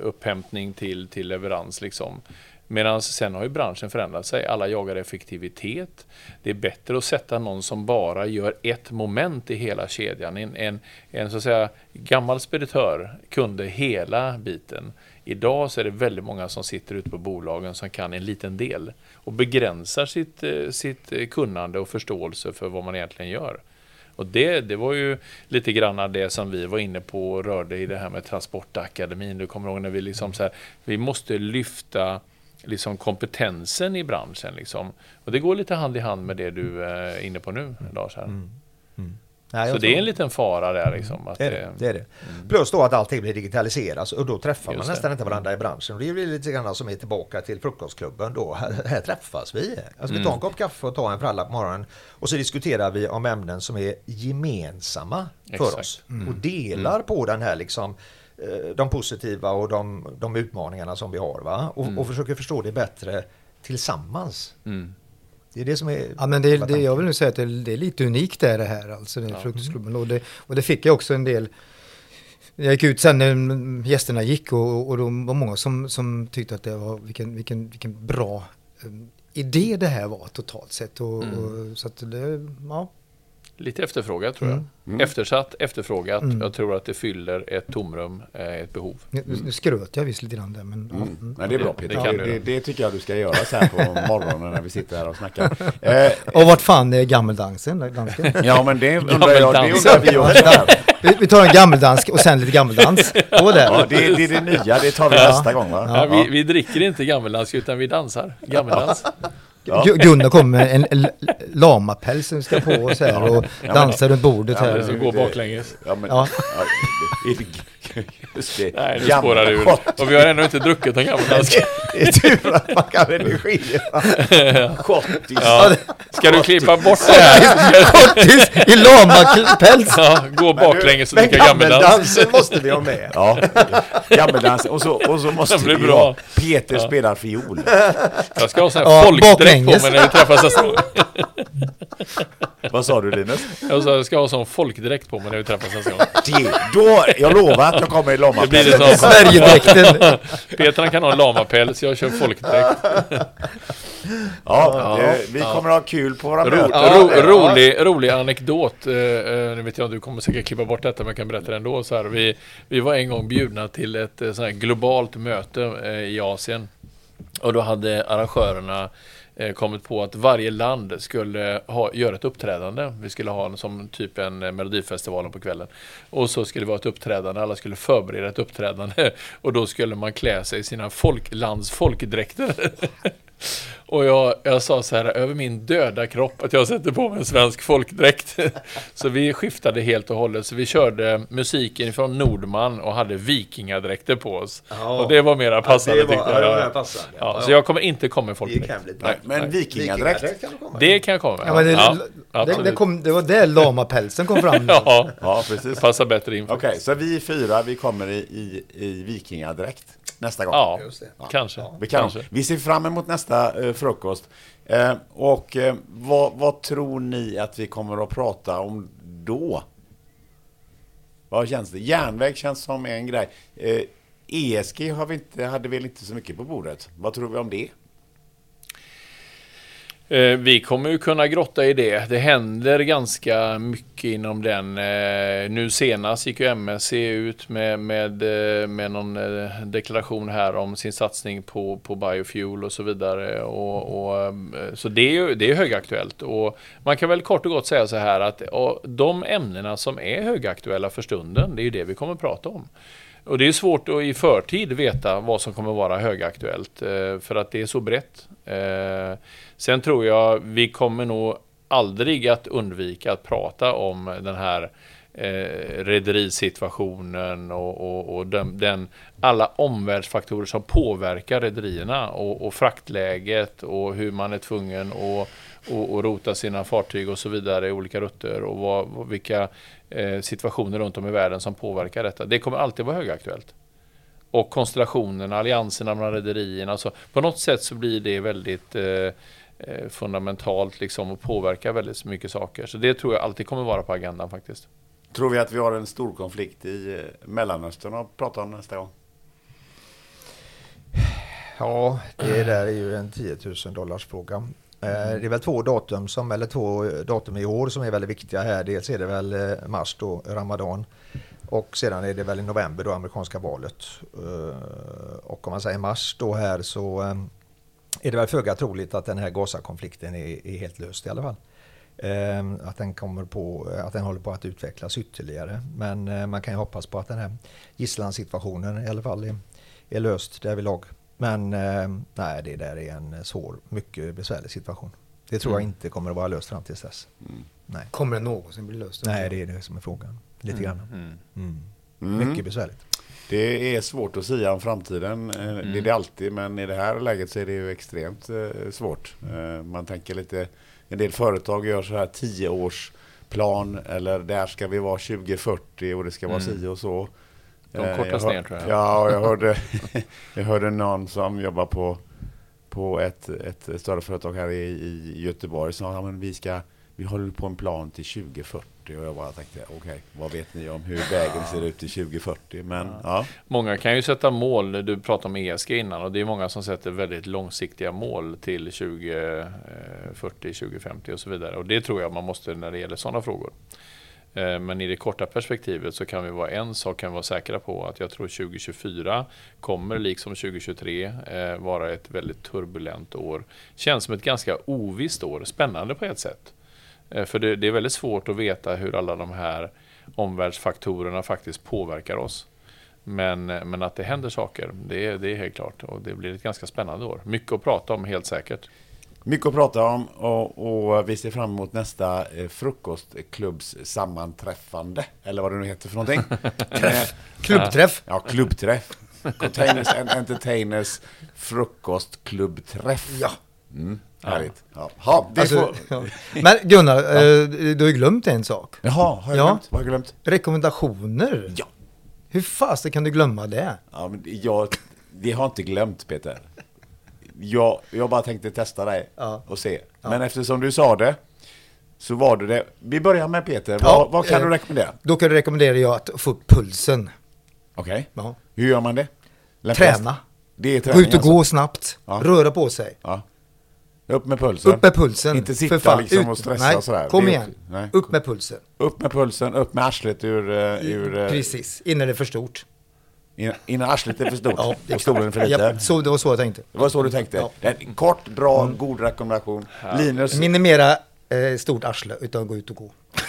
upphämtning till, till leverans. Liksom. Medan sen har ju branschen förändrat sig. Alla jagar effektivitet. Det är bättre att sätta någon som bara gör ett moment i hela kedjan. En, en, en så att säga gammal speditör kunde hela biten. Idag så är det väldigt många som sitter ute på bolagen som kan en liten del och begränsar sitt, eh, sitt eh, kunnande och förståelse för vad man egentligen gör. Och det, det var ju lite grann det som vi var inne på och rörde i det här med Transportakademin. Du kommer ihåg när vi liksom så här, vi måste lyfta liksom kompetensen i branschen. Liksom. Och det går lite hand i hand med det du är inne på nu, Lars. Här. Mm. Nej, Så det är en liten fara där. Liksom, att Det är det. det, är det. Plus då att allting blir digitaliserat och då träffar Just man nästan inte varandra i branschen. Och det är ju lite grann som är tillbaka till frukostklubben då. Här, här träffas vi. Alltså vi tar en kopp kaffe och tar en fralla på morgonen och så diskuterar vi om ämnen som är gemensamma för Exakt. oss. Och delar på den här liksom eh, de positiva och de, de utmaningarna som vi har. Va? Och, och försöker förstå det bättre tillsammans. Mm. Det är det som är... Ja, men det, det, jag vill nu säga att det, det är lite unikt det, är det här, alltså den Ja. frukostklubben. Och det, och det fick jag också en del, jag gick ut sen när gästerna gick och, och de var många som, som tyckte att det var, vilken, vilken, vilken bra eh, idé det här var totalt sett. Och, och, så att det, ja. Lite efterfrågat tror jag. Mm. Eftersatt, efterfrågat. Mm. Jag tror att det fyller ett tomrum, eh, ett behov. Nu, nu skröt jag visst lite grann där, men ja, Mm. mm. Nej, det är bra Det- Peter. det Det, det, det, tycker jag du ska göra så här på morgonen när vi sitter här och snackar. Eh, Och vart fan är gammeldansen? Dansken? ja men det undrar jag, det undrar vi också. Här. Vi, vi tar en gammeldansk och sen lite gammeldans. På där. Ja, det, det är det nya, det tar vi Ja. nästa gång va? Ja, vi, vi dricker inte gammeldansk utan vi dansar gammeldans. Ja. Gu- Gunnar kommer med en lamapäls som vi ska på oss här och dansar runt bordet Ja, men här. Det ska gå baklänges. Ja, men, Ja. Ja. just det. Nej, nu Gamla spårar det ur. Och vi har ännu inte druckit någon gammeldansk. Det är tur att man kan energi. Schottis. Ja. Ska du klippa bort det här? Kortis i lamapäls! Ja, gå baklänges och dricka gammeldans. gammeldansen måste vi ha med. Ja, gammeldans. Och så, och så måste blir vi bra. ha Peter spelar fiol. Jag ska ha sån här Ja, folkdräkt på mig när vi träffas nästa gång. Vad sa du Linus? Jag sa, jag ska ha sån folkdräkt på mig när vi träffas nästa gång. Det, då, jag lovar att jag kommer i. Det blir det som- Sverigedräkten! Peter han kan ha en lamapäls, jag kör folkdräkt. Ja, det, vi kommer ha kul på våra Ro, möten. ro, rolig, rolig anekdot. Eh, eh, nu vet jag du kommer säkert klippa bort detta men jag kan berätta det ändå. Så här, vi, vi var en gång bjudna till ett eh, sånt här globalt möte i Asien. Och då hade arrangörerna Eh, kommit på att varje land skulle ha, göra ett uppträdande. Vi skulle ha en, som typ en eh, Melodifestivalen på kvällen. Och så skulle det vara ett uppträdande, alla skulle förbereda ett uppträdande. Och då skulle man klä sig i sina folklands folkdräkter. Och jag, jag sa så här, över min döda kropp, att jag sätter på mig en svensk folkdräkt. så vi skiftade helt och hållet. Så vi körde musiken från Nordman och hade vikingadräkter på oss. Ja. Och det var mera passande det var- tyckte ja, det var jag. mer passande. Ja, Ja, så ja. jag kommer inte komma gick folkdräkt. Nej, Men nej. vikingadräkt? kan du komma Det kan jag komma med. Ja, men det, ja, det, det, kom, det var där lamapälsen kom fram. Ja, Ja, precis. passar bättre in. Okej, så vi fyra, vi kommer i, i, i vikingadräkt nästa gång. Ja, Just det. kanske. Vi, kan. kanske. vi ser fram emot nästa eh, frukost. Eh, och eh, vad, vad tror ni att vi kommer att prata om då? Vad känns det? Järnväg känns som en grej. Eh, ESG har vi inte, hade väl inte så mycket på bordet. Vad tror vi om det? Eh, vi kommer ju kunna grotta i det. Det händer ganska mycket inom den. Eh, nu senast gick ju MSC ut med, med, eh, med någon deklaration här om sin satsning på, på biofuel och så vidare. Och, och, så det är ju det är högaktuellt. Och man kan väl kort och gott säga så här att de ämnena som är högaktuella för stunden, det är ju det vi kommer att prata om. Och det är svårt att i förtid veta vad som kommer vara högaktuellt eh, för att det är så brett. Eh, sen tror jag vi kommer nog aldrig att undvika att prata om den här eh, rederisituationen och, och, och den, den, alla omvärldsfaktorer som påverkar rederierna och, och fraktläget och hur man är tvungen att och, och rota sina fartyg och så vidare i olika rutter och vad, vilka situationer runt om i världen som påverkar detta. Det kommer alltid vara högaktuellt. Och konstellationerna, allianserna mellan rederierna. Så på något sätt så blir det väldigt eh, eh, fundamentalt liksom och påverkar väldigt mycket saker. Så det tror jag alltid kommer vara på agendan faktiskt. Tror vi att vi har en stor konflikt i eh, Mellanöstern att prata om nästa gång? Ja, det där är ju en 10 000 dollars fråga. Eh, Det är väl två datum, som, eller två datum i år som är väldigt viktiga här. Dels är det väl eh, mars då, Ramadan. Och sedan är det väl i november då amerikanska valet. Eh, Och om man säger mars då här så eh, är det väl föga troligt att den här Gaza-konflikten är, är helt löst i alla fall. Eh, Att den, kommer på, att den håller på att utvecklas ytterligare. Men eh, man kan ju hoppas på att den här gisslansituationen i alla fall är, är löst därvidlag. Men eh, nej, det där är en svår, mycket besvärlig situation. Det tror jag Mm. inte kommer att vara löst fram tills dess. Nej, Kommer det någonsin bli löst? nej det är det som är frågan. Lite grann. Mm. Mm. Mm. Mycket besvärligt. Det är svårt att säga om framtiden. Eh, Det är det alltid, men i det här läget så är det ju extremt eh, svårt. Man tänker lite, en del företag gör så här tioårsplan eller där ska vi vara 2040 och det ska vara Mm. si och så. De Eh, kortas hör- ner, tror jag. Ja, jag hörde, jag hörde någon som jobbar på, på ett, ett större företag här i, i Göteborg som sa att vi ska vi håller på en plan till 2040 och jag bara tänkte okej, vad vet ni om hur vägen ser ut till 2040? Men ja, Många kan ju sätta mål, du pratade om ESG innan och det är många som sätter väldigt långsiktiga mål till 2040, 2050 och så vidare. Och det tror jag man måste när det gäller sådana frågor. Eh, men i det korta perspektivet så kan vi vara en sak kan vi vara säkra på att jag tror 2024 kommer liksom 2023 eh, vara ett väldigt turbulent år. Känns som ett ganska ovisst år, spännande på ett sätt. Eh, för det, det är väldigt svårt att veta hur alla de här omvärldsfaktorerna faktiskt påverkar oss. Men, men att det händer saker, det, är- det är helt klart. Och det blir ett ganska spännande år. Mycket att prata om, helt säkert mycket att prata om och, och vi ser fram emot nästa eh, frukostklubbssammanträffande. Eller vad det nu heter för någonting. Träff. Klubbträff. Ja, klubbträff. Containers and Entertainers frukostklubbträff. Ja. Mm, härligt. Ja. Ha, det Alltså, får... ja. Men Gunnar, eh, du har ju glömt en sak. Jaha, har jag Ja. glömt? Vad har jag glömt? Rekommendationer. Ja. Hur fasen kan du glömma det? Ja, men jag, det har inte glömt Peter. Jag, jag bara tänkte testa dig Ja. och se. Men eftersom du sa det så var det det. Vi börjar med Peter. Ja, vad, vad kan eh, du rekommendera? Då kan du rekommendera jag att få upp pulsen. Okej. Ja. Hur gör man det? Lämpligast? Träna. Det är Gå träning ut och gå snabbt. Ja. Röra på sig. Ja. Upp med pulsen. Upp med pulsen. Inte sitta fan, liksom ut- och stressa Nej, och sådär. kom igen. nej. Upp med pulsen. Upp med pulsen, upp med arslet ur... eh, ur eh, Precis, innan det är för stort. Innan, arslet är för stort Ja, och stolen för liten. Ja, så, det var så jag tänkte. Det var så du tänkte? Ja. Kort, bra, god rekommendation. Linus, Minimera eh, stort arsle utan gå ut och gå.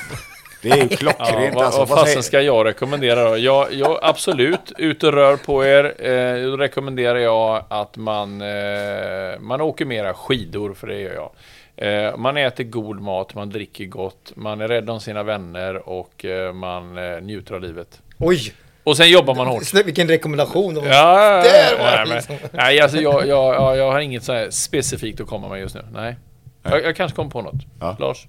Det är ju Ja, klockrent vad, alltså. vad Vad fasen ska jag rekommendera då? Jag, jag, absolut, ut och rör på er. Eh, då rekommenderar jag att man, eh, man åker mera skidor, för det gör jag. Eh, man äter god mat, man dricker gott, man är rädd om sina vänner och eh, man eh, njuter av livet. Oj! Och sen jobbar man hårt. Vilken rekommendation! Ja, Där var nej, det men, liksom. nej, alltså jag, jag, jag, jag har inget så här specifikt att komma med just nu. Nej. Jag, jag kanske kommer på något. Ja. Lars?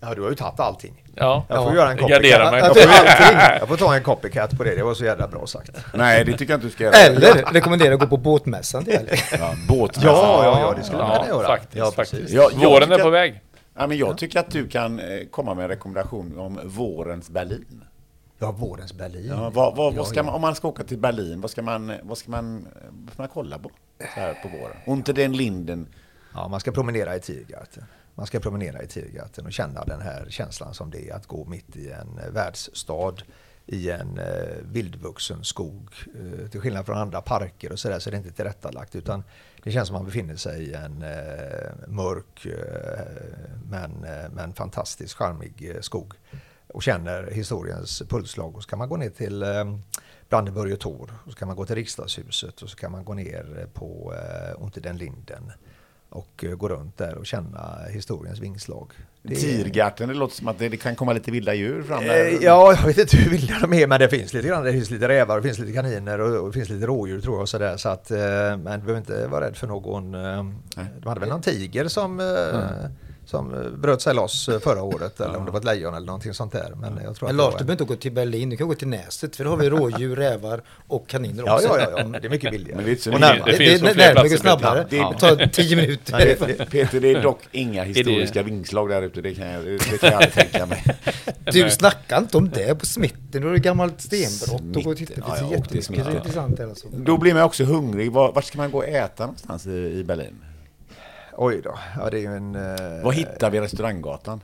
Ja, du har ju tagit allting. Ja. Jag får Ja. göra en Gardera copycat. mig. Jag får, jag får ta en copycat på det, det var så jävla bra sagt. Nej, det tycker jag inte du ska göra. Eller rekommendera att gå på båtmässan till. Ja, båtmässan. Ja, ja, ja, det skulle man Ja, kunna göra. faktiskt. ja, faktiskt. Ja, Våren är på väg. Ja, men jag tycker att du kan eh, komma med en rekommendation om vårens Berlin. Ja, vårens Berlin. Ja, vad, vad, vad ska. Man, om man ska åka till Berlin, vad ska man, vad ska man, vad ska man kolla på så här på våren? Unter den linden. Ja, man ska promenera i Tiergarten. Man ska promenera i Tiergarten och känna den här känslan som det är att gå mitt i en eh, världsstad i en eh, vildvuxen skog. Eh, till skillnad från andra parker och sådär så är det inte tillrättalagt utan det känns som man befinner sig i en eh, mörk men, men fantastiskt charmig skog och känner historiens pulsslag. Och så kan man gå ner till eh, Brandenburg och Tor och så kan man gå till riksdagshuset och så kan man gå ner på eh, Unter den Linden och eh, gå runt där och känna historiens vingslag. Det är- Tiergarten, det låter som att det, det kan komma lite vilda djur fram Eh, där. Ja, jag vet inte hur vilda de är, men det finns lite grann. Det finns lite rävar, det finns lite kaniner och, det finns lite rådjur tror jag. Och så där, så att, eh, men du behöver inte vara rädd för någon. eh, De hade väl någon tiger som, eh, som eh, bröt sig loss eh, förra året, eller om det var ett lejon eller någonting sånt där. Men jag tror Men Lars, du behöver inte gå till Berlin, du kan gå till Näset, för då har vi rådjur, rävar och kaniner Ja, också. ja, ja, ja, det är mycket billigare. Men det är så Och närmare. Det Det, finns det, det är mycket snabbare. Det- Det tar tio minuter. Nej, Peter, det är dock inga historiska vingslag där ute, det kan jag, det kan jag aldrig tänka mig. Du snackar inte om det på smitten, då är det gammalt stenbrott och gå och titta. Det Ja, ja, och det är jättemycket smitten. intressant alltså. Då blir man också hungrig. Var, vart ska man gå och äta någonstans i, i Berlin? Oj då, ja det är ju en... eh, Var hittar vi restauranggatan?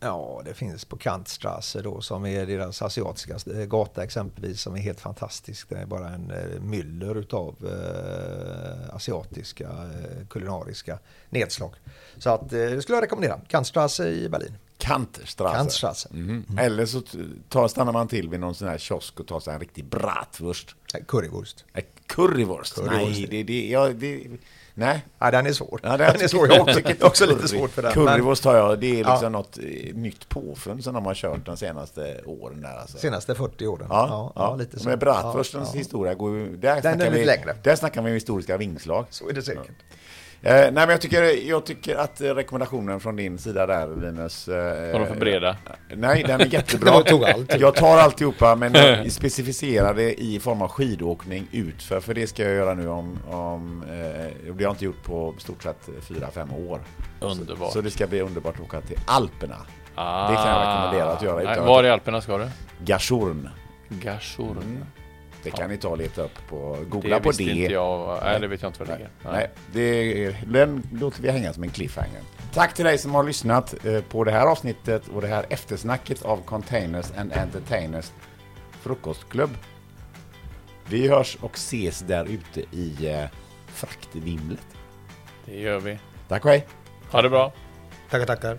Ja, det finns på Kantstrasse då som är deras asiatiska eh, gata exempelvis som är helt fantastisk. Det är bara en eh, myller utav eh, asiatiska eh, kulinariska nedslag. Så att eh, det skulle jag rekommendera. Kantstrasse i Berlin. Kantstrasse. Kantstrasse. Mhm. Eller så tar, stannar man till vid någon sån här kiosk och tar sig en riktig bratwurst. Eh, Currywurst. Currywurst? Currywurst. Nej, det, det, ja, det, nej. Ja, den är svår. Ja, den är svår. Jag har också, också lite svårt för den. Currywurst har jag, det är liksom Ja. något eh, nytt påfund som de har kört de senaste åren där alltså. senaste 40 åren. Ja, ja, lite så. Men bratwurstens Ja, ja. historia går ju... Där är snackar lite vi, längre. Där snackar vi om historiska vingslag. Så är det säkert. Eh, nej men jag tycker, jag tycker att eh, rekommendationen från din sida där Linus... Eh, Var de för breda? Nej, den är jättebra. Jag tog allt. Jag tar alltihopa men jag specificerar det i form av skidåkning utför. För det ska jag göra nu om... om eh, det har jag inte gjort på stort sett 4-5 år. Underbart. Så det ska bli underbart att åka till Alperna. Ah. det kan jag rekommendera att göra Nej, utan Var i Alperna ska du? Gashurn. Gashurn. Det kan ni ta och leta upp på... Det Googla på visste det. inte jag. Nej, det vet jag inte vad det Nej, ligger. nej det är, den låter vi hänga som en cliffhanger. Tack till dig som har lyssnat eh, på det här avsnittet och det här eftersnacket av Containers and Entertainers frukostklubb. Vi hörs och ses där ute i eh, fraktvimlet. Det gör vi. Tack och hej! Ha det bra. Tackar, tackar.